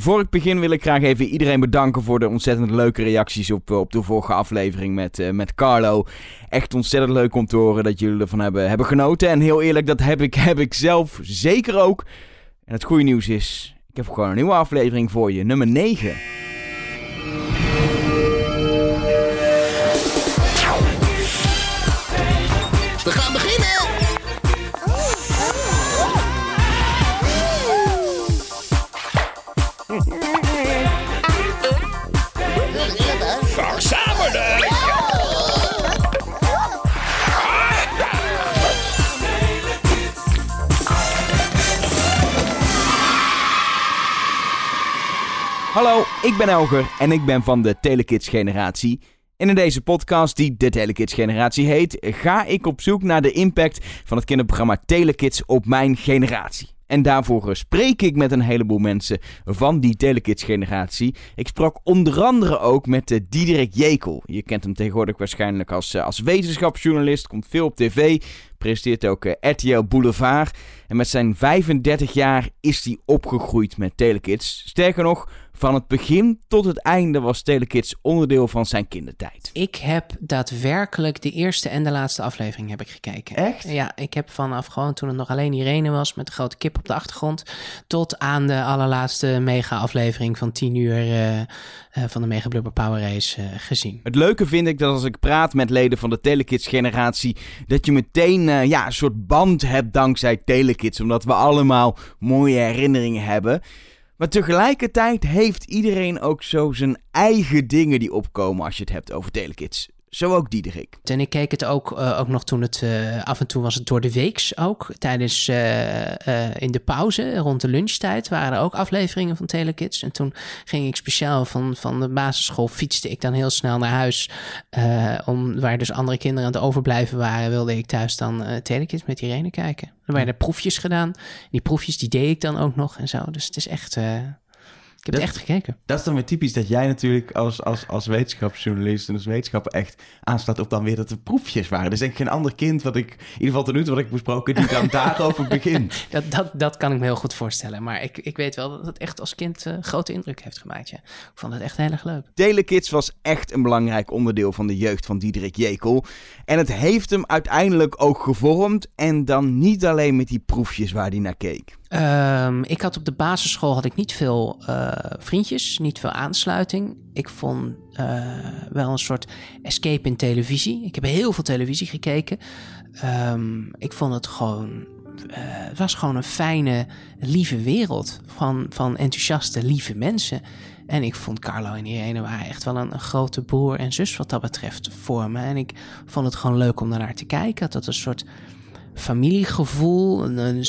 Voor ik begin wil ik graag even iedereen bedanken voor de ontzettend leuke reacties op, op de vorige aflevering met, uh, met Carlo. Echt ontzettend leuk om te horen dat jullie ervan hebben, hebben genoten. En heel eerlijk, dat heb ik, heb ik zelf zeker ook. En het goede nieuws is, ik heb gewoon een nieuwe aflevering voor je, nummer 9. We gaan beginnen! Hallo, ik ben Elger en ik ben van de Telekids generatie. En in deze podcast, die de Telekids generatie heet, ga ik op zoek naar de impact van het kinderprogramma Telekids op mijn generatie. En daarvoor spreek ik met een heleboel mensen van die Telekids-generatie. Ik sprak onder andere ook met uh, Diederik Jekel. Je kent hem tegenwoordig waarschijnlijk als, uh, als wetenschapsjournalist, komt veel op tv, presenteert ook uh, RTL Boulevard. En met zijn 35 jaar is hij opgegroeid met Telekids. Sterker nog, van het begin tot het einde was Telekids onderdeel van zijn kindertijd. Ik heb daadwerkelijk de eerste en de laatste aflevering heb ik gekeken. Echt? Ja, ik heb vanaf gewoon toen het nog alleen Irene was met de grote kip op de achtergrond... tot aan de allerlaatste mega-aflevering van 10 uur uh, uh, van de Mega Blubber Power Race uh, gezien. Het leuke vind ik dat als ik praat met leden van de Telekids-generatie... dat je meteen ja, een soort band hebt dankzij Telekids. Omdat we allemaal mooie herinneringen hebben... Maar tegelijkertijd heeft iedereen ook zo zijn eigen dingen die opkomen als je het hebt over Telekids. Zo ook Diederik. En ik keek het ook, uh, ook nog toen het uh, af en toe was het door de weeks ook. Tijdens uh, in de pauze, rond de lunchtijd, waren er ook afleveringen van Telekids. En toen ging ik speciaal van, van de basisschool, fietste ik dan heel snel naar huis. om, waar dus andere kinderen aan het overblijven waren, wilde ik thuis dan Telekids met Irene kijken. Er werden proefjes gedaan. Die proefjes die deed ik dan ook nog en zo. Dus het is echt... Ik heb dat, het echt gekeken. Dat is dan weer typisch dat jij natuurlijk als, als, als wetenschapsjournalist en als wetenschapper echt aanslaat op dan weer dat er proefjes waren. Dus denk ik geen ander kind wat ik, in ieder geval tot nu toe wat ik besproken, die dan daarover begint. Dat, dat, dat kan ik me heel goed voorstellen. Maar ik, ik weet wel dat het echt als kind uh, grote indruk heeft gemaakt. Ja. Ik vond het echt heel erg leuk. Telekids was echt een belangrijk onderdeel van de jeugd van Diederik Jekel. En het heeft hem uiteindelijk ook gevormd. En dan niet alleen met die proefjes waar hij naar keek. Um, ik had op de basisschool had ik niet veel uh, vriendjes, niet veel aansluiting. Ik vond uh, wel een soort escape in televisie. Ik heb heel veel televisie gekeken. Um, ik vond het gewoon. Uh, het was gewoon een fijne, lieve wereld van, van enthousiaste, lieve mensen. En ik vond Carlo en Irene waren echt wel een, grote broer en zus wat dat betreft voor me. En ik vond het gewoon leuk om daarnaar te kijken. Had een soort familiegevoel, een, een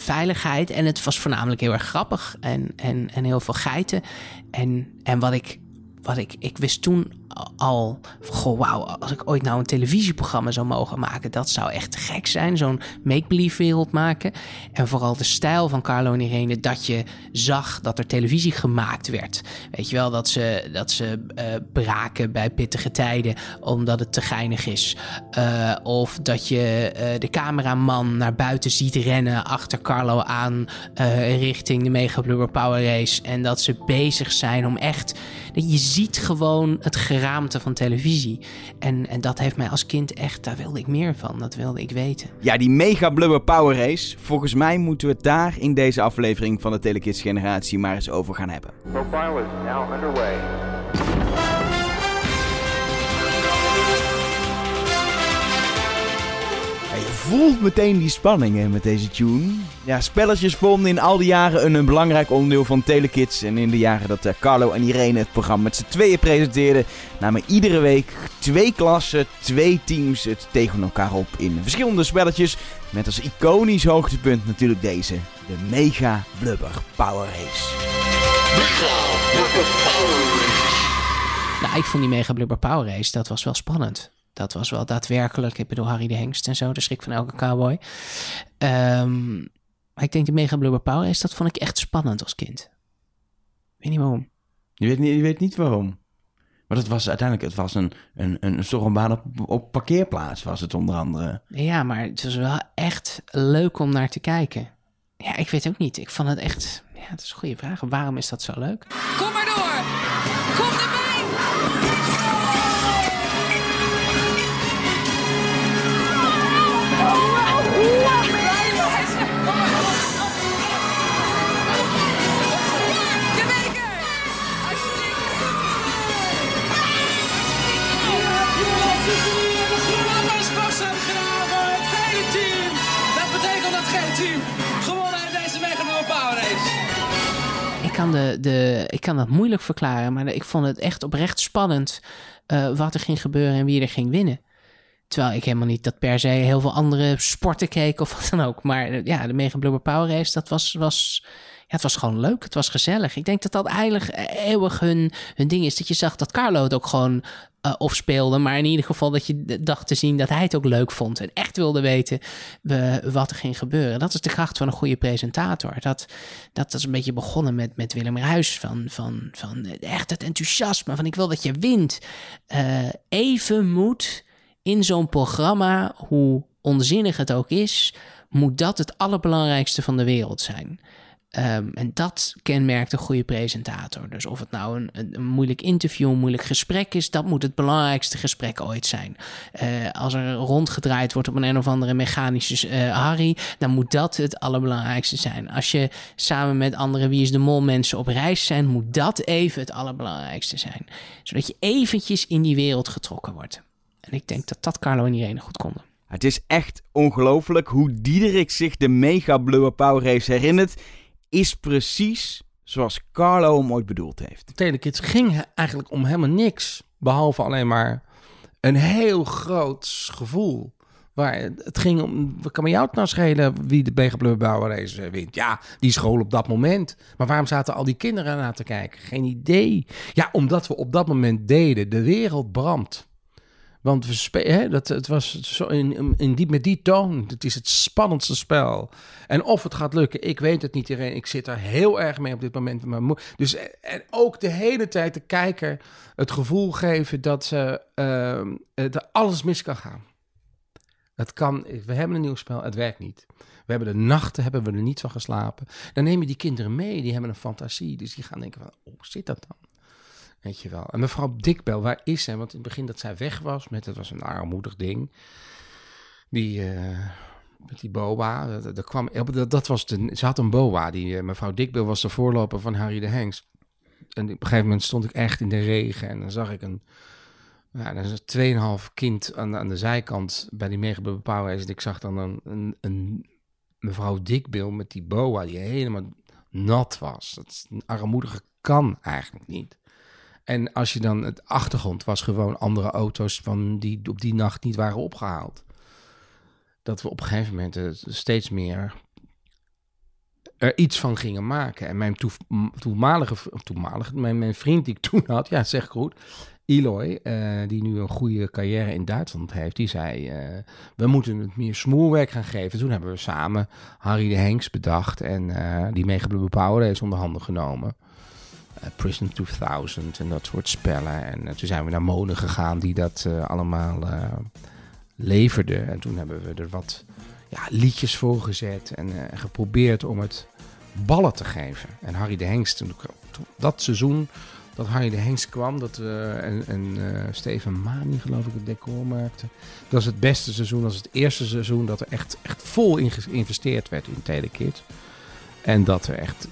veiligheid. En het was voornamelijk heel erg grappig en, en, en heel veel geiten. En, en wat ik, wat ik, ik wist toen al, goh, wauw, als ik ooit nou een televisieprogramma zou mogen maken, dat zou echt gek zijn. Zo'n make-believe wereld maken. En vooral de stijl van Carlo en Irene, dat je zag dat er televisie gemaakt werd. Weet je wel, dat ze, dat ze uh, braken bij pittige tijden omdat het te geinig is. Uh, of dat je uh, de cameraman naar buiten ziet rennen achter Carlo aan richting de Mega Blubber Power Race. En dat ze bezig zijn om echt, je ziet gewoon het geraamte van televisie. En, en dat heeft mij als kind echt, daar wilde ik meer van. Dat wilde ik weten. Ja, die mega blubber power race. Volgens mij moeten we het daar in deze aflevering van de Telekids generatie maar eens over gaan hebben. Profile is now underway. Ja, je voelt meteen die spanning met deze tune. Ja, spelletjes vormden in al die jaren een, een belangrijk onderdeel van Telekids. En in de jaren dat uh, Carlo en Irene het programma met z'n tweeën presenteerden, namen iedere week twee klassen, twee teams het tegen elkaar op in verschillende spelletjes. Met als iconisch hoogtepunt natuurlijk deze, de Mega Blubber Power Race. Mega Blubber Power Race. Nou, ik vond die Mega Blubber Power Race, dat was wel spannend. Dat was wel daadwerkelijk. Ik bedoel, Harry de Hengst en zo, de schrik van elke cowboy. Um, maar ik denk de Mega Blubber Power Race, dat vond ik echt spannend als kind. Ik weet niet waarom. Je weet niet, je weet niet waarom. Maar het was uiteindelijk, het was een, een, een stormbaan op, op parkeerplaats, was het onder andere. Ja, maar het was wel echt leuk om naar te kijken. Ja, ik weet ook niet. Ik vond het echt, Ja, dat is een goede vraag. Waarom is dat zo leuk? Kom maar door. Kom erbij. Kan, de, de, ik kan dat moeilijk verklaren, maar ik vond het echt oprecht spannend eh, wat er ging gebeuren en wie er ging winnen. Terwijl ik helemaal niet dat per se heel veel andere sporten keek of wat dan ook. Maar eh, ja, de Mega Blubber Power Race, dat was, was, ja, het was gewoon leuk. Het was gezellig. Ik denk dat dat eigenlijk eh, eeuwig hun, hun ding is. Dat je zag dat Carlo het ook gewoon eh, of speelde. Maar in ieder geval dat je dacht te zien dat hij het ook leuk vond. En echt wilde weten eh, wat er ging gebeuren. Dat is de kracht van een goede presentator. Dat, dat is een beetje begonnen met, met Willem Ruis. Van, van, van echt het enthousiasme. Van ik wil dat je wint. Eh, even moet in zo'n programma, hoe onzinnig het ook is, moet dat het allerbelangrijkste van de wereld zijn. Ehm, en dat kenmerkt een goede presentator. Dus of het nou een, een, moeilijk interview, een moeilijk gesprek is, dat moet het belangrijkste gesprek ooit zijn. Eh, als er rondgedraaid wordt op een een of andere mechanische eh, Harry, dan moet dat het allerbelangrijkste zijn. Als je samen met andere Wie is de Mol mensen op reis zijn, moet dat even het allerbelangrijkste zijn. Zodat je eventjes in die wereld getrokken wordt. En ik denk dat dat Carlo en Irene goed konden. Het is echt ongelooflijk hoe Diederik zich de Mega Blue Power Race herinnert. Is precies zoals Carlo hem ooit bedoeld heeft. Telekids ging eigenlijk om helemaal niks. Behalve alleen maar een heel groot gevoel. Waar het ging om, wat kan me jou nou schelen wie de Begebleurbouwer race eh, wint? Ja, die school op dat moment. Maar waarom zaten al die kinderen naar te kijken? Geen idee. Ja, omdat we op dat moment deden, de wereld brandt. Want we spe- hè, dat, het was zo in, in- die, met die toon. Het is het spannendste spel. En of het gaat lukken, ik weet het niet. Irene. Ik zit er heel erg mee op dit moment. Maar dus, en ook de hele tijd de kijker het gevoel geven dat, ze, ehm, eh, dat alles mis kan gaan. Het kan, we hebben een nieuw spel, het werkt niet. We hebben de nachten hebben we er niet van geslapen. Dan neem je die kinderen mee, die hebben een fantasie. Dus die gaan denken van, oh, hoe zit dat dan? Weet je wel. En mevrouw Dikbel, waar is zij? Want in het begin dat zij weg was, met, het was een armoedig ding. Die, eh, met die boa, dat, kwam, dat, was ze had een boa. Die, eh, mevrouw Dikbel was de voorloper van Harry de Hengst. En op een gegeven moment stond ik echt in de regen en dan zag ik een, ja, dan is een 2,5 kind aan, aan de zijkant bij die mega Race. En ik zag dan een, een, mevrouw Dikbel met die boa die helemaal nat was. Dat een armoedige kan eigenlijk niet. En als je dan het achtergrond was gewoon andere auto's van die op die nacht niet waren opgehaald. Dat we op een gegeven moment steeds meer er iets van gingen maken. En mijn toenmalige, toenmalige mijn, vriend die ik toen had, ja zeg goed, Eloy, eh, die nu een goede carrière in Duitsland heeft, die zei, eh, we moeten het meer smoelwerk gaan geven. Toen hebben we samen Harry de Henks bedacht en eh, die Mega Power onder handen genomen. Eh, Prison 2000 en dat soort spellen. En eh, toen zijn we naar Molen gegaan die dat eh, allemaal leverde. En toen hebben we er wat ja, liedjes voor gezet en geprobeerd om het ballen te geven. En Harry de Hengst, toen, dat seizoen dat Harry de Hengst kwam, dat we en, en eh, Steven Mani geloof ik het decor maakte. Dat was het beste seizoen, dat was het eerste seizoen dat er echt, echt vol in geïnvesteerd werd in Telekids. En dat er echt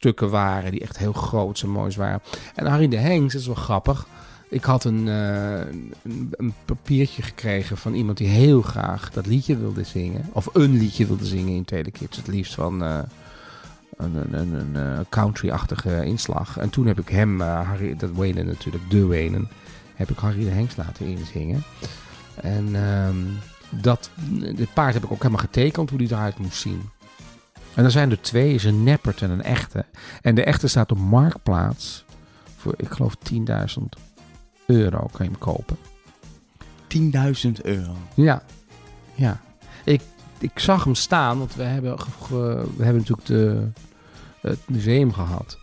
decorstukken waren die echt heel groot en mooi waren. En Harry de Hengst, dat is wel grappig. Ik had een, eh, een, papiertje gekregen van iemand die heel graag dat liedje wilde zingen. Of een liedje wilde zingen in Telekids. Het liefst van eh, een, een, een, eh, country-achtige inslag. En toen heb ik hem, Harry, dat Wenen natuurlijk, de Wenen, heb ik Harry de Hengst laten inzingen. En ehm, dat, dit paard heb ik ook helemaal getekend hoe die eruit moest zien. En er zijn er twee, is een neppert en een echte. En de echte staat op Marktplaats voor, ik geloof, 10.000 euro kan je hem kopen. 10.000 euro. Ja, ja. Ik, ik zag hem staan, want we hebben, we hebben natuurlijk de, het museum gehad.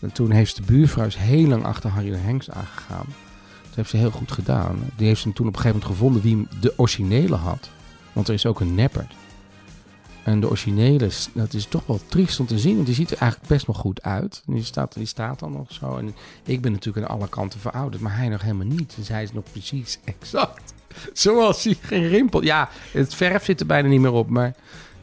En toen heeft de buurvrouw heel lang achter Harry de Hengst aangegaan. Dat heeft ze heel goed gedaan. Die heeft hem toen op een gegeven moment gevonden wie hem de originele had. Want er is ook een neppert. En de originele, dat is toch wel triest om te zien. Want die ziet er eigenlijk best wel goed uit. Die staat, die staat dan nog zo. En ik ben natuurlijk aan alle kanten verouderd, maar hij nog helemaal niet. Dus hij is nog precies exact zoals hij geen rimpel. Ja, het verf zit er bijna niet meer op, maar...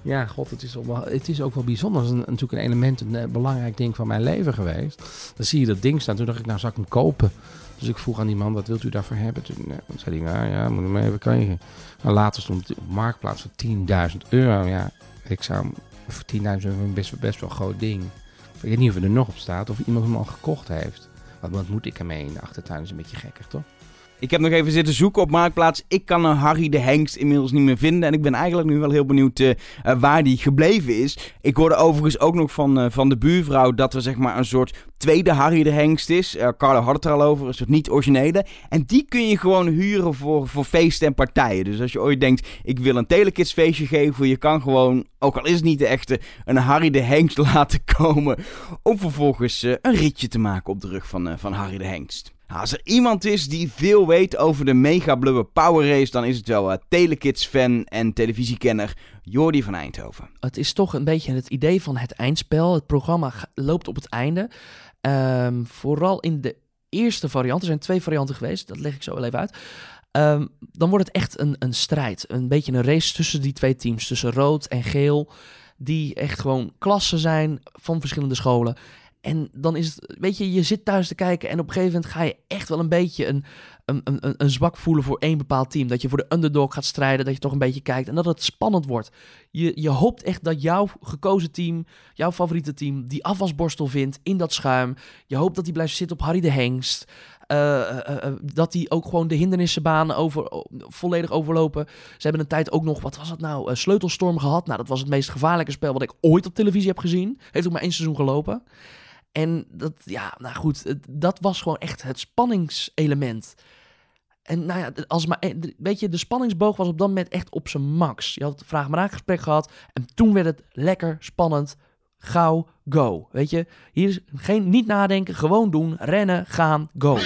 Ja, god, het is, ook wel, het is ook wel bijzonder. Het is natuurlijk een element, een eh, belangrijk ding van mijn leven geweest. Dan zie je dat ding staan. Toen dacht ik, nou, zal ik hem kopen? Dus ik vroeg aan die man, wat wilt u daarvoor hebben? Toen eh, zei hij, nou ja, moet ik maar even kijken. En later stond het op Marktplaats voor 10.000 euro. Ja, ik hem voor 10.000 euro best, best wel een groot ding. Ik weet niet of er nog op staat of iemand hem al gekocht heeft. Want wat moet ik ermee in de achtertuin? is een beetje gekkig, toch? Ik heb nog even zitten zoeken op Marktplaats. Ik kan een Harry de Hengst inmiddels niet meer vinden. En ik ben eigenlijk nu wel heel benieuwd eh, eh, waar die gebleven is. Ik hoorde overigens ook nog van, eh, van de buurvrouw dat er zeg maar een soort tweede Harry de Hengst is. Carlo had het er al over, een soort niet originele. En die kun je gewoon huren voor, voor feesten en partijen. Dus als je ooit denkt, ik wil een Telekids feestje geven. Je kan gewoon, ook al is het niet de echte, een Harry de Hengst laten komen. Om vervolgens een ritje te maken op de rug van, van Harry de Hengst. Nou, als er iemand is die veel weet over de Mega Blubber Power Race, dan is het wel eh, Telekids-fan en televisiekenner Jordi van Eindhoven. Het is toch een beetje het idee van het eindspel. Het programma loopt op het einde. Ehm, vooral in de eerste variant. Er zijn twee varianten geweest. Dat leg ik zo wel even uit. Ehm, dan wordt het echt een, een strijd. Een beetje een race tussen die twee teams. Tussen rood en geel. Die echt gewoon klassen zijn van verschillende scholen. En dan is het, weet je, je zit thuis te kijken en op een gegeven moment ga je echt wel een beetje een, een, een, een zwak voelen voor één bepaald team. Dat je voor de underdog gaat strijden, dat je toch een beetje kijkt en dat het spannend wordt. Je, je hoopt echt dat jouw gekozen team, jouw favoriete team, die afwasborstel vindt in dat schuim. Je hoopt dat die blijft zitten op Harry de Hengst. Eh, eh, eh, dat die ook gewoon de hindernissenbanen over, volledig overlopen. Ze hebben een tijd ook nog, wat was het nou, Sleutelstorm gehad. Nou, dat was het meest gevaarlijke spel wat ik ooit op televisie heb gezien. Heeft ook maar één seizoen gelopen. En dat, ja, nou goed, het- dat was gewoon echt het spanningselement. En nou ja, als maar, eh, weet je, de spanningsboog was op dat moment echt op zijn max. Je had het vraag maar gesprek gehad en toen werd het lekker spannend. Gauw, go. Weet je, hier is geen, niet nadenken, gewoon doen, rennen, gaan, go.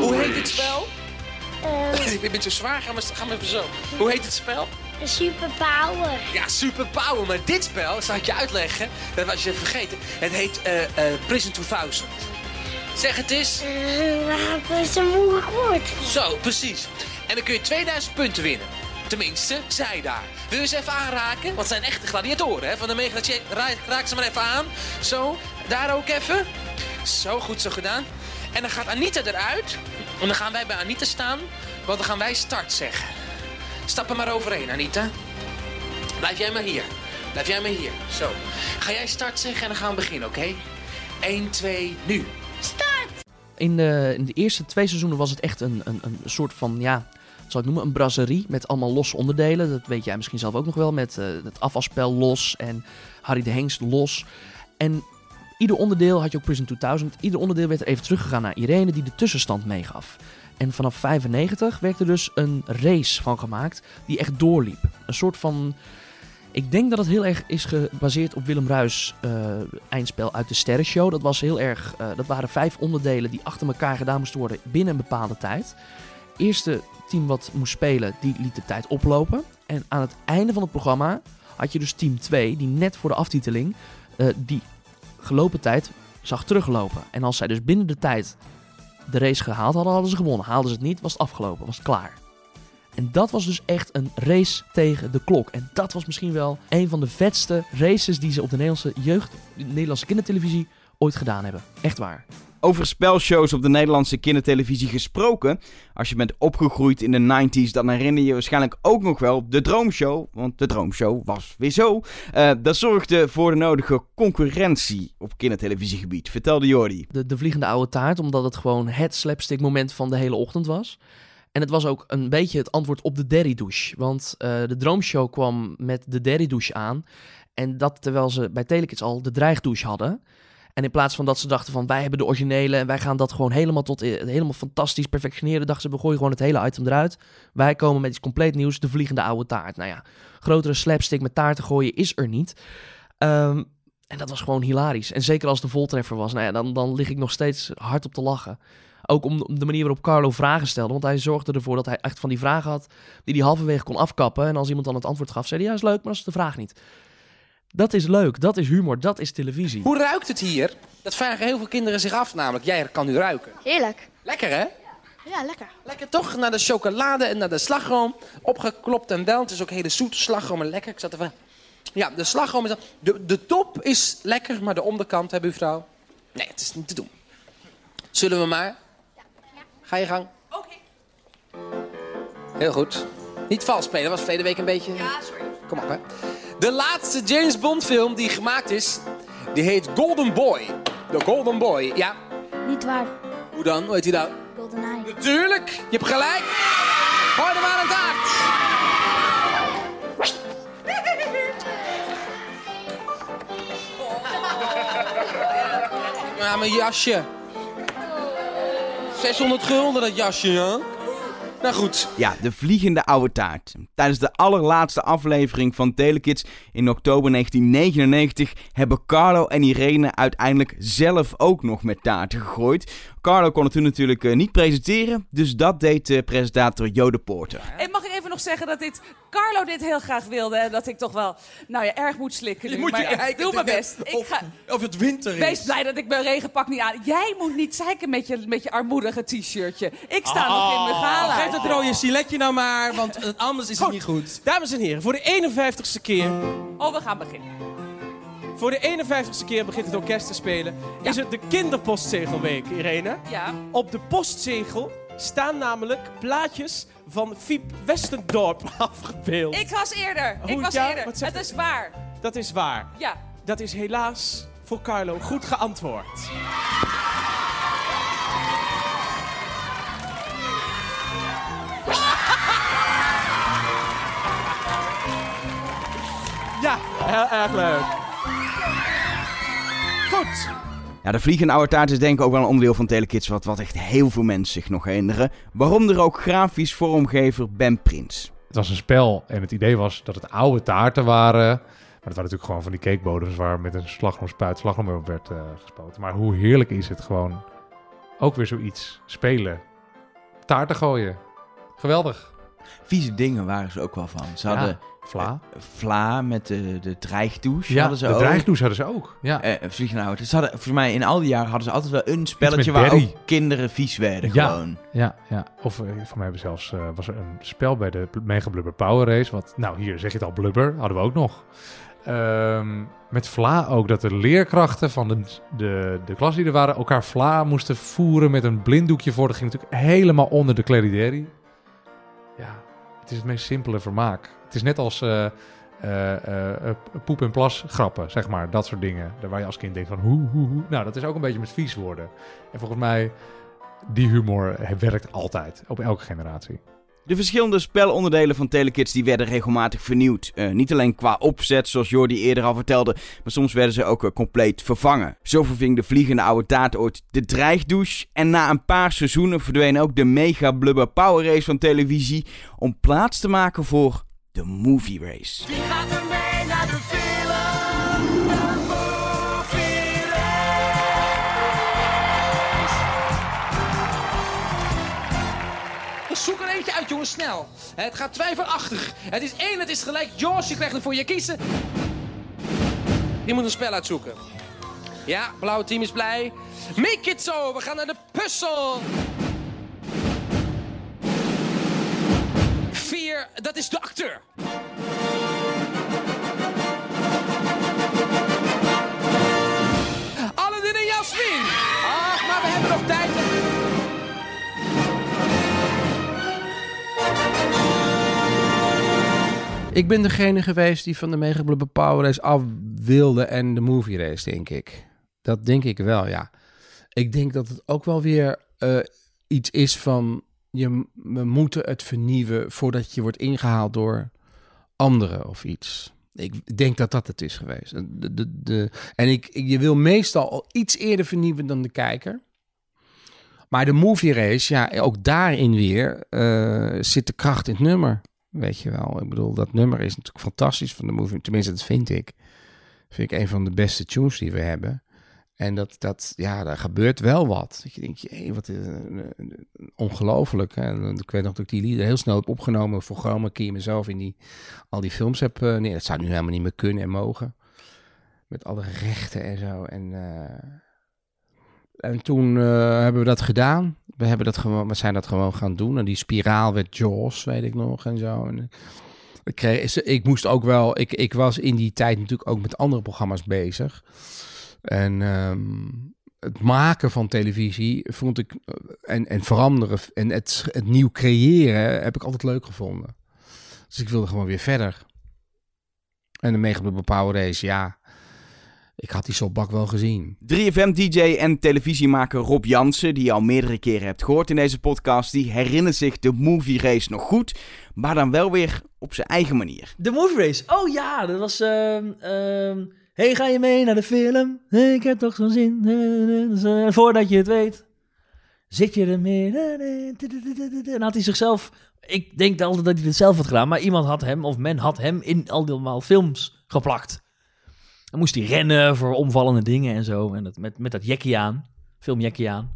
Hoe heet dit Ik ben zo zwaar, ga maar, ga maar even zo. Hoe heet het spel? Superpower. Ja, Super Power. Maar dit spel, zal ik je uitleggen, dat was je vergeten. Het heet eh, eh, Prison 2000. Zeg het eens. Wat is een moeilijk woord? Zo, precies. En dan kun je 2000 punten winnen. Tenminste, zij daar. Wil je ze even aanraken? Want het zijn echte gladiatoren, hè? Van de Mega raak ze maar even aan. Zo, daar ook even. Zo, goed zo gedaan. En dan gaat Anita eruit. En dan gaan wij bij Anita staan. Want dan gaan wij start zeggen. Stap er maar overheen, Anita. Blijf jij maar hier. Blijf jij maar hier. Zo. Ga jij start zeggen en dan gaan we beginnen, oké? 1, 2, nu. In de, in de eerste twee seizoenen was het echt een, een, een soort van, ja, wat zal ik noemen, een brasserie met allemaal losse onderdelen. Dat weet jij misschien zelf ook nog wel, met eh, het afwasspel los en Harry de Hengst los. En ieder onderdeel had je ook Prison 2000. Ieder onderdeel werd er even teruggegaan naar Irene, die de tussenstand meegaf. En vanaf 95 werd er dus een race van gemaakt die echt doorliep. Een soort van ik denk dat het heel erg is gebaseerd op Willem Ruijs eh, eindspel uit de Sterrenshow. Dat, was heel erg, eh, dat waren vijf onderdelen die achter elkaar gedaan moesten worden binnen een bepaalde tijd. Eerste team wat moest spelen, die liet de tijd oplopen. En aan het einde van het programma had je dus team 2, die net voor de aftiteling eh, die gelopen tijd zag teruglopen. En als zij dus binnen de tijd de race gehaald hadden, hadden ze gewonnen. Haalden ze het niet, was het afgelopen, was het klaar. En dat was dus echt een race tegen de klok. En dat was misschien wel een van de vetste races die ze op de Nederlandse jeugd, de Nederlandse kindertelevisie ooit gedaan hebben. Echt waar. Over spelshows op de Nederlandse kindertelevisie gesproken. Als je bent opgegroeid in de 90s, dan herinner je je waarschijnlijk ook nog wel de Droomshow. Want de Droomshow was weer zo. Eh, dat zorgde voor de nodige concurrentie op kindertelevisiegebied. Vertelde Jordi. De, de Vliegende Oude Taart, omdat het gewoon het slapstick moment van de hele ochtend was. En het was ook een beetje het antwoord op de Derry douche. Want eh, de Droomshow kwam met de Derry douche aan. En dat terwijl ze bij Telekids al de dreigdouche hadden. En in plaats van dat ze dachten van wij hebben de originele en wij gaan dat gewoon helemaal tot eh, helemaal fantastisch perfectioneren, dachten ze we gooien gewoon het hele item eruit. Wij komen met iets compleet nieuws, de vliegende oude taart. Nou ja, grotere slapstick met taarten gooien is er niet. Ehm, en dat was gewoon hilarisch. En zeker als de voltreffer was, nou ja, dan, dan lig ik nog steeds hard op te lachen. Ook om, de manier waarop Carlo vragen stelde. Want hij zorgde ervoor dat hij echt van die vragen had die hij halverwege kon afkappen. En als iemand dan het antwoord gaf, zei hij, ja, is leuk, maar dat is de vraag niet. Dat is leuk, dat is humor, dat is televisie. Hoe ruikt het hier? Dat vragen heel veel kinderen zich af namelijk. Jij kan nu ruiken. Heerlijk. Lekker hè? Ja, lekker. Lekker toch? Naar de chocolade en naar de slagroom. Opgeklopt en wel. Het is ook hele zoete slagroom en lekker. Ik zat even... Ja, de slagroom is... De, de top is lekker, maar de onderkant, hè buurvrouw? Nee, het is niet te doen. Zullen we maar? Ga je gang. Oké. Heel goed. Niet vals spelen, dat was verleden week een beetje... Ja, sorry. Kom op, hè. De laatste James Bond film die gemaakt is, die heet Golden Boy. De Golden Boy, ja. Niet waar. Hoe dan? Hoe heet die dan? GoldenEye. Natuurlijk, je hebt gelijk. Gooi er maar een taart. Ja, mijn jasje. 600 gulden dat jasje, ja? Nou goed. Ja, de vliegende oude taart. Tijdens de allerlaatste aflevering van Telekids in oktober 1999 hebben Carlo en Irene uiteindelijk zelf ook nog met taarten gegooid. Carlo kon het toen natuurlijk eh, niet presenteren, dus dat deed de presentator Jode Poorter. En mag ik even nog zeggen dat dit Carlo dit heel graag wilde en dat ik toch wel, nou ja, erg moet slikken. Je nu. moet maar je kijken doe mijn of- best. Ik Of, ga, of het winter is. wees blij dat ik mijn regenpak niet aan. Jij moet niet zeiken met je, met je armoedige t-shirtje. Ik sta nog in mijn gala. Geef dat rode siletje nou maar, want anders is het niet goed. Dames en heren, voor de 51ste keer, Oh, we gaan beginnen. voor de 51ste keer begint het orkest te spelen. Is het de kinderpostzegelweek, Irene? Ja. Op de postzegel staan namelijk plaatjes van Fiep Westendorp afgebeeld. Ik was eerder. Hoe, ik was ja? eerder. Het is waar. Dat is waar. Ja. Dat is helaas voor Carlo goed geantwoord. Heel erg leuk. Goed. Ja, de vliegende oude taart is denk ik ook wel een onderdeel van Telekids wat, wat echt heel veel mensen zich nog herinneren. Waaronder ook grafisch vormgever Ben Prins. Het was een spel en het idee was dat het oude taarten waren. Maar het waren natuurlijk gewoon van die cakebodems waar met een slagroomspuit slagroom op werd eh, gespoten. Maar hoe heerlijk is het gewoon ook weer zoiets spelen. Taarten gooien. Geweldig. Vieze dingen waren ze ook wel van. Ze Ja, hadden vla. eh, vla met de, de dreigdouche. Ja, hadden ze de ook. dreigdouche hadden ze ook. Ja. Eh, oude. Ze hadden, volgens mij in al die jaren hadden ze altijd wel een spelletje waar ook kinderen vies werden Ja. gewoon. Ja, ja. Of eh, voor mij hebben zelfs eh, was er een spel bij de Mega Blubber Power Race. Wat, nou, hier zeg je het al, Blubber hadden we ook nog. Ehm, met Vla ook, dat de leerkrachten van de, de, de klas die er waren elkaar Vla moesten voeren met een blinddoekje voor. Dat ging natuurlijk helemaal onder de kledideri. Het is het meest simpele vermaak. Het is net als eh, eh, eh, poep en plas grappen, zeg maar. Dat soort dingen. Waar je als kind denkt van hoe, hoe, hoe. Nou, dat is ook een beetje met vies worden. En volgens mij, die humor werkt altijd. Op elke generatie. De verschillende spelonderdelen van Telekids die werden regelmatig vernieuwd. Eh, niet alleen qua opzet, zoals Jordi eerder al vertelde, maar soms werden ze ook eh, compleet vervangen. Zo verving de vliegende oude taart de dreigdouche. En na een paar seizoenen verdween ook de mega blubber power race van televisie om plaats te maken voor de movie race. Er uit, jongens, snel. Het gaat twijfelachtig. Het is één, het is gelijk. Jos, je krijgt hem voor je kiezen. Je moet een spel uitzoeken. Ja, blauwe team is blij. Make it zo, we gaan naar de puzzel. Vier, dat is de acteur. Aladdin en Jasmin. Ach, maar we hebben nog tijd. Ik ben degene geweest die van de Mega Power Race af wilde en de movie race, denk ik. Dat denk ik wel, ja. Ik denk dat het ook wel weer eh, iets is van... Je, we moeten het vernieuwen voordat je wordt ingehaald door anderen of iets. Ik denk dat dat het is geweest. De, de, en ik- je wil meestal al iets eerder vernieuwen dan de kijker. Maar de movie race, ja, ook daarin weer eh, zit de kracht in het nummer. Weet je wel. Ik bedoel, dat nummer is natuurlijk fantastisch van de movie. Tenminste, dat vind ik. Vind ik een van de beste tunes die we hebben. En dat, dat, ja, daar gebeurt wel wat. Dat je denkt, jee, wat ongelooflijk. En ik weet nog dat ik die lieden heel snel heb opgenomen voor Chroma Key. mezelf in die, al die films heb eh, neer. Dat zou nu helemaal niet meer kunnen en mogen. Met alle rechten en zo. En, eh, en toen eh, hebben we dat gedaan. We, hebben dat gewoon, we zijn dat gewoon gaan doen. En die spiraal werd Jaws, weet ik nog, en zo. En, ik, kreeg, ik moest ook wel... Ik, ik was in die tijd natuurlijk ook met andere programma's bezig. En ehm, het maken van televisie vond ik... eh, En, en veranderen en het, het nieuw creëren heb ik altijd leuk gevonden. Dus ik wilde gewoon weer verder. En de Mega Race, ja... Ik had die sopbak wel gezien. 3FM-dj en televisiemaker Rob Jansen, die je al meerdere keren hebt gehoord in deze podcast, die herinnert zich de movie race nog goed, maar dan wel weer op zijn eigen manier. De Movie Race. Oh ja, dat was... ehm ehm, hey, ga je mee naar de film? Hey, ik heb toch zo'n zin. Voordat je het weet, zit je er meer. En had hij zichzelf... Ik denk altijd dat hij het zelf had gedaan, maar iemand had hem, of men had hem in allemaal films geplakt. Dan moest hij rennen voor omvallende dingen en zo. En dat, met, met dat jackie aan. Filmjackie aan.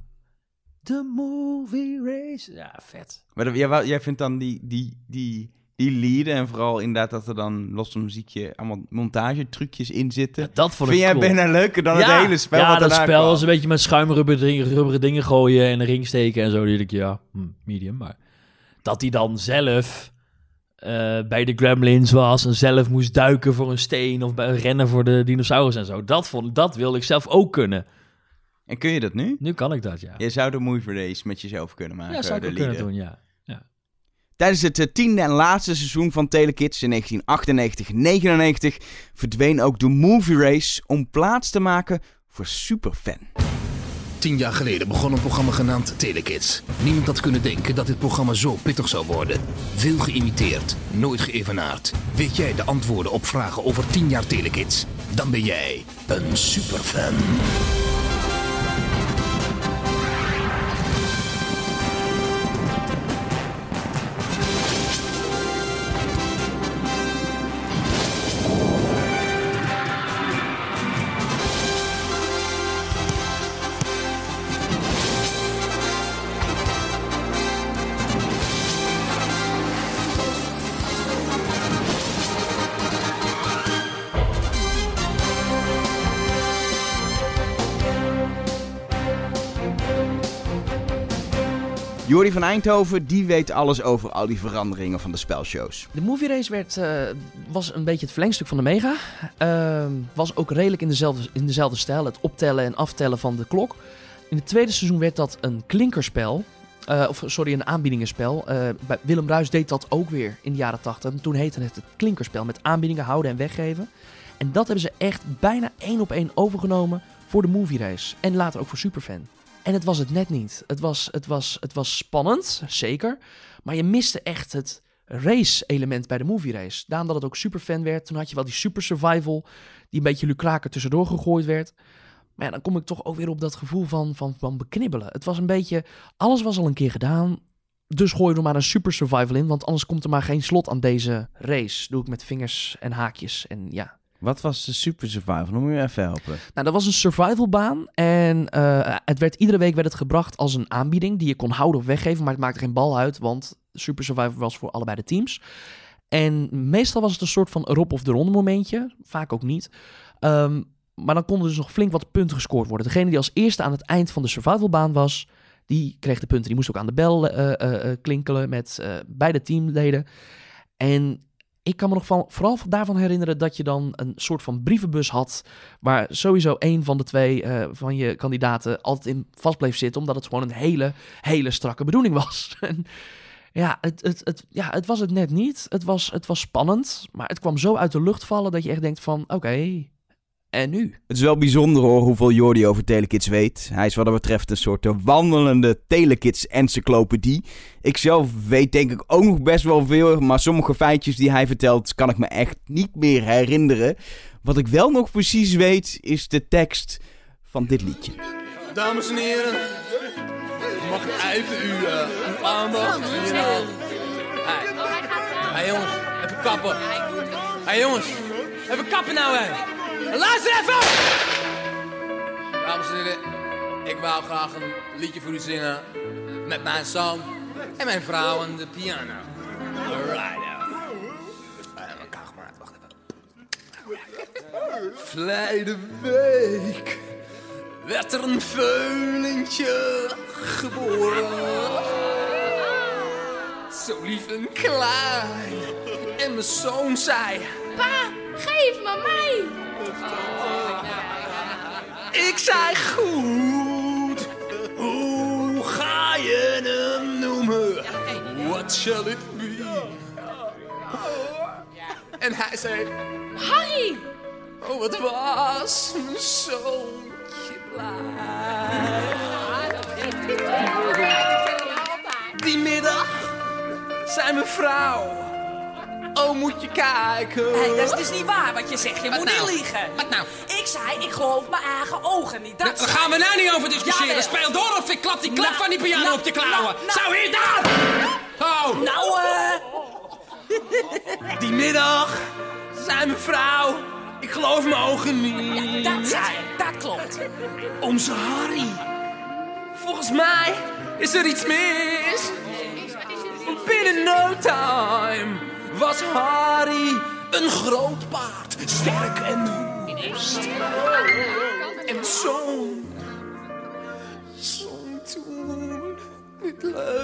The Movie Race. Ja, vet. Maar jij, jij vindt dan die, die, die, die lieden en vooral inderdaad dat er dan los van muziekje allemaal montagetrucjes in zitten. Dat vond Vind ik jij cool. bijna leuker dan Ja, het hele spel Ja, wat dat spel kwam? is een beetje met schuimrubberen dingen, rubberen dingen gooien en een ring steken en zo. Die ik, ja, hm, medium. Maar dat hij dan zelf eh, bij de Gremlins was en zelf moest duiken voor een steen of bij rennen voor de dinosaurus en zo. Dat, vond, dat wilde ik zelf ook kunnen. En kun je dat nu? Nu kan ik dat, ja. Je zou de movie race met jezelf kunnen maken. Ja, zou ik de ook kunnen doen, ja. ja. Tijdens het eh, tiende en laatste seizoen van Telekids in 1998-99 verdween ook de movie race om plaats te maken voor Superfan. Tien jaar geleden begon een programma genaamd Telekids. Niemand had kunnen denken dat dit programma zo pittig zou worden. Veel geïmiteerd, nooit geëvenaard. Weet jij de antwoorden op vragen over 10 jaar Telekids? Dan ben jij een superfan. Jordi van Eindhoven, die weet alles over al die veranderingen van de spelshows. De movie race werd, eh, was een beetje het verlengstuk van de Mega. Ehm, was ook redelijk in dezelfde, in dezelfde stijl. Het optellen en aftellen van de klok. In het tweede seizoen werd dat een klinkerspel. Eh, of sorry, een aanbiedingenspel. Bij Willem Ruis deed dat ook weer in de jaren 80. En toen heette het het klinkerspel. Met aanbiedingen houden en weggeven. En dat hebben ze echt bijna één op één overgenomen voor de movie race. En later ook voor Superfan. En het was het net niet. Het was, het was, het was spannend, zeker. Maar je miste echt het race-element bij de movie race. Daarom dat het ook superfan werd. Toen had je wel die super survival, die een beetje lucraker tussendoor gegooid werd. Maar dan kom ik toch ook weer op dat gevoel van, van, van beknibbelen. Het was een beetje, alles was al een keer gedaan. Dus gooi er maar een super survival in, want anders komt er maar geen slot aan deze race. Doe ik met vingers en haakjes en ja. Wat was de super survival? Moet je even helpen. Nou, dat was een survivalbaan. En eh, het werd, iedere week werd het gebracht als een aanbieding die je kon houden of weggeven. Maar het maakte geen bal uit, want Super Survivor was voor allebei de teams. En meestal was het een soort van erop of eronder momentje. Vaak ook niet. Ehm, maar dan konden dus nog flink wat punten gescoord worden. Degene die als eerste aan het eind van de survivalbaan was, die kreeg de punten. Die moest ook aan de bel eh, klinkelen met beide teamleden. En ik kan me nog van, vooral daarvan herinneren dat je dan een soort van brievenbus had. Waar sowieso één van de twee eh, van je kandidaten altijd in vast bleef zitten. Omdat het gewoon een hele, hele strakke bedoeling was. En ja, het, het, het, ja, het was het net niet. Het was, het was spannend. Maar het kwam zo uit de lucht vallen dat je echt denkt van oké, en nu? Het is wel bijzonder hoor hoeveel Jordi over Telekids weet. Hij is wat dat betreft een soort eh, wandelende Telekids-encyclopedie. Ik zelf weet denk ik ook nog best wel veel, maar sommige feitjes die hij vertelt kan ik me echt niet meer herinneren. Wat ik wel nog precies weet is de tekst van dit liedje. Dames en heren, mag ik even uw, eh, uw aandacht hier aan? Hey. hey jongens, even kappen. hey jongens, even kappen nou hè. Luister even! Dames en heren, ik wou graag een liedje voor u zingen. Met mijn zoon en mijn vrouw aan de piano. Alright. Eh, Kach maar uit, wacht even. Verleden week werd er een veulentje geboren. Zo lief en klein. En mijn zoon zei... Pa, geef me mij. Ik zei goed. Hoe ga je hem noemen? What shall it be? En hij zei... Harry. Oh, wat was mijn zoontje blij. Die middag zei mijn vrouw... Oh, moet je kijken. Hé, dat is dus niet waar wat je zegt. Je moet nou? niet liegen. Wat nou? Ik zei, ik geloof mijn eigen ogen niet. Dat Daar zei gaan we nou niet over discussiëren. Jawel. Speel door of ik klap die Nou, van die piano nou, op je klauwen. nou, nou. Zo, hier dan! Oh. Nou, eh... Die middag zei mijn vrouw... Ik geloof mijn ogen niet. dat zei ik. Dat klopt. Onze Harry. Volgens mij is er iets mis. Binnen no time was Harry een groot paard. Sterk en woest. En zong. Zong toen dit leuke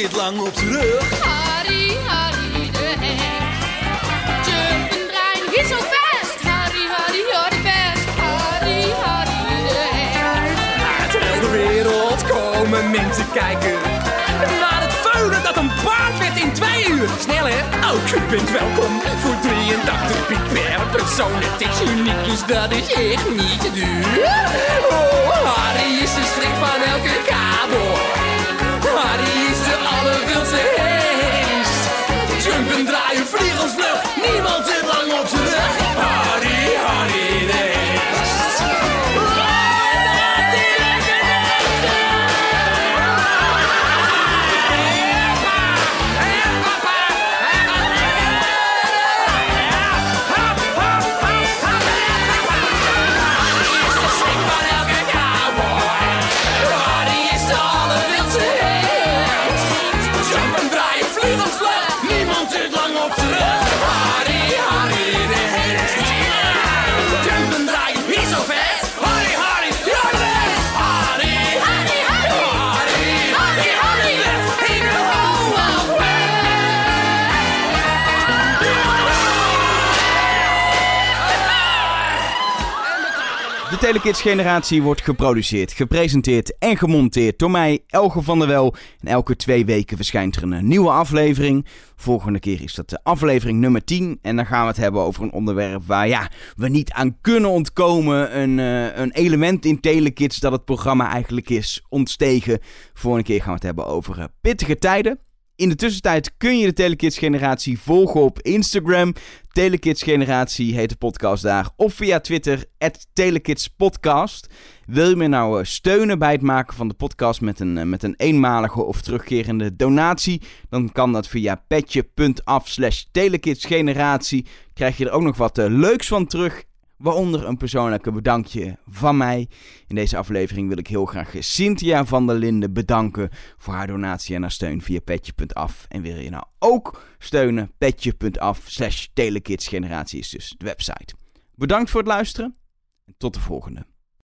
zit lang op zijn rug. Harry, Harry de. Jumpen, draaien, niet zo fast. Harry, Harry, Harry best. Harry, Harry de heks. Uit heel de wereld komen mensen kijken. Naar het veulen dat een paard werd in twee uur. Snel hè? Ook u bent welkom voor 83 piek per persoon. Het is uniek, dus dat is echt niet te duur. Oh, Harry is de schrik van elke cowboy. Harry is allerwildste heest. Jumpen, draaien, vliegen vlug. Niemand zit Telekids generatie wordt geproduceerd, gepresenteerd en gemonteerd door mij, Elge van der Wel. En elke twee weken verschijnt er een nieuwe aflevering. Volgende keer is dat de aflevering nummer 10. En dan gaan we het hebben over een onderwerp waar ja, we niet aan kunnen ontkomen. Een, eh, een element in Telekids dat het programma eigenlijk is ontstegen. Volgende keer gaan we het hebben over eh, pittige tijden. In de tussentijd kun je de Telekids generatie volgen op Instagram. Telekids generatie heet de podcast daar. Of via Twitter, Telekids podcast. Wil je me nou eh, steunen bij het maken van de podcast met een, eh, met een eenmalige of terugkerende donatie? Dan kan dat via petje.af slash telekidsgeneratie. Krijg je er ook nog wat eh, leuks van terug. Waaronder een persoonlijke bedankje van mij. In deze aflevering wil ik heel graag Cynthia van der Linden bedanken voor haar donatie en haar steun via petje.af. En wil je nou ook steunen? Petje.af slash telekidsgeneratie is dus de website. Bedankt voor het luisteren en tot de volgende.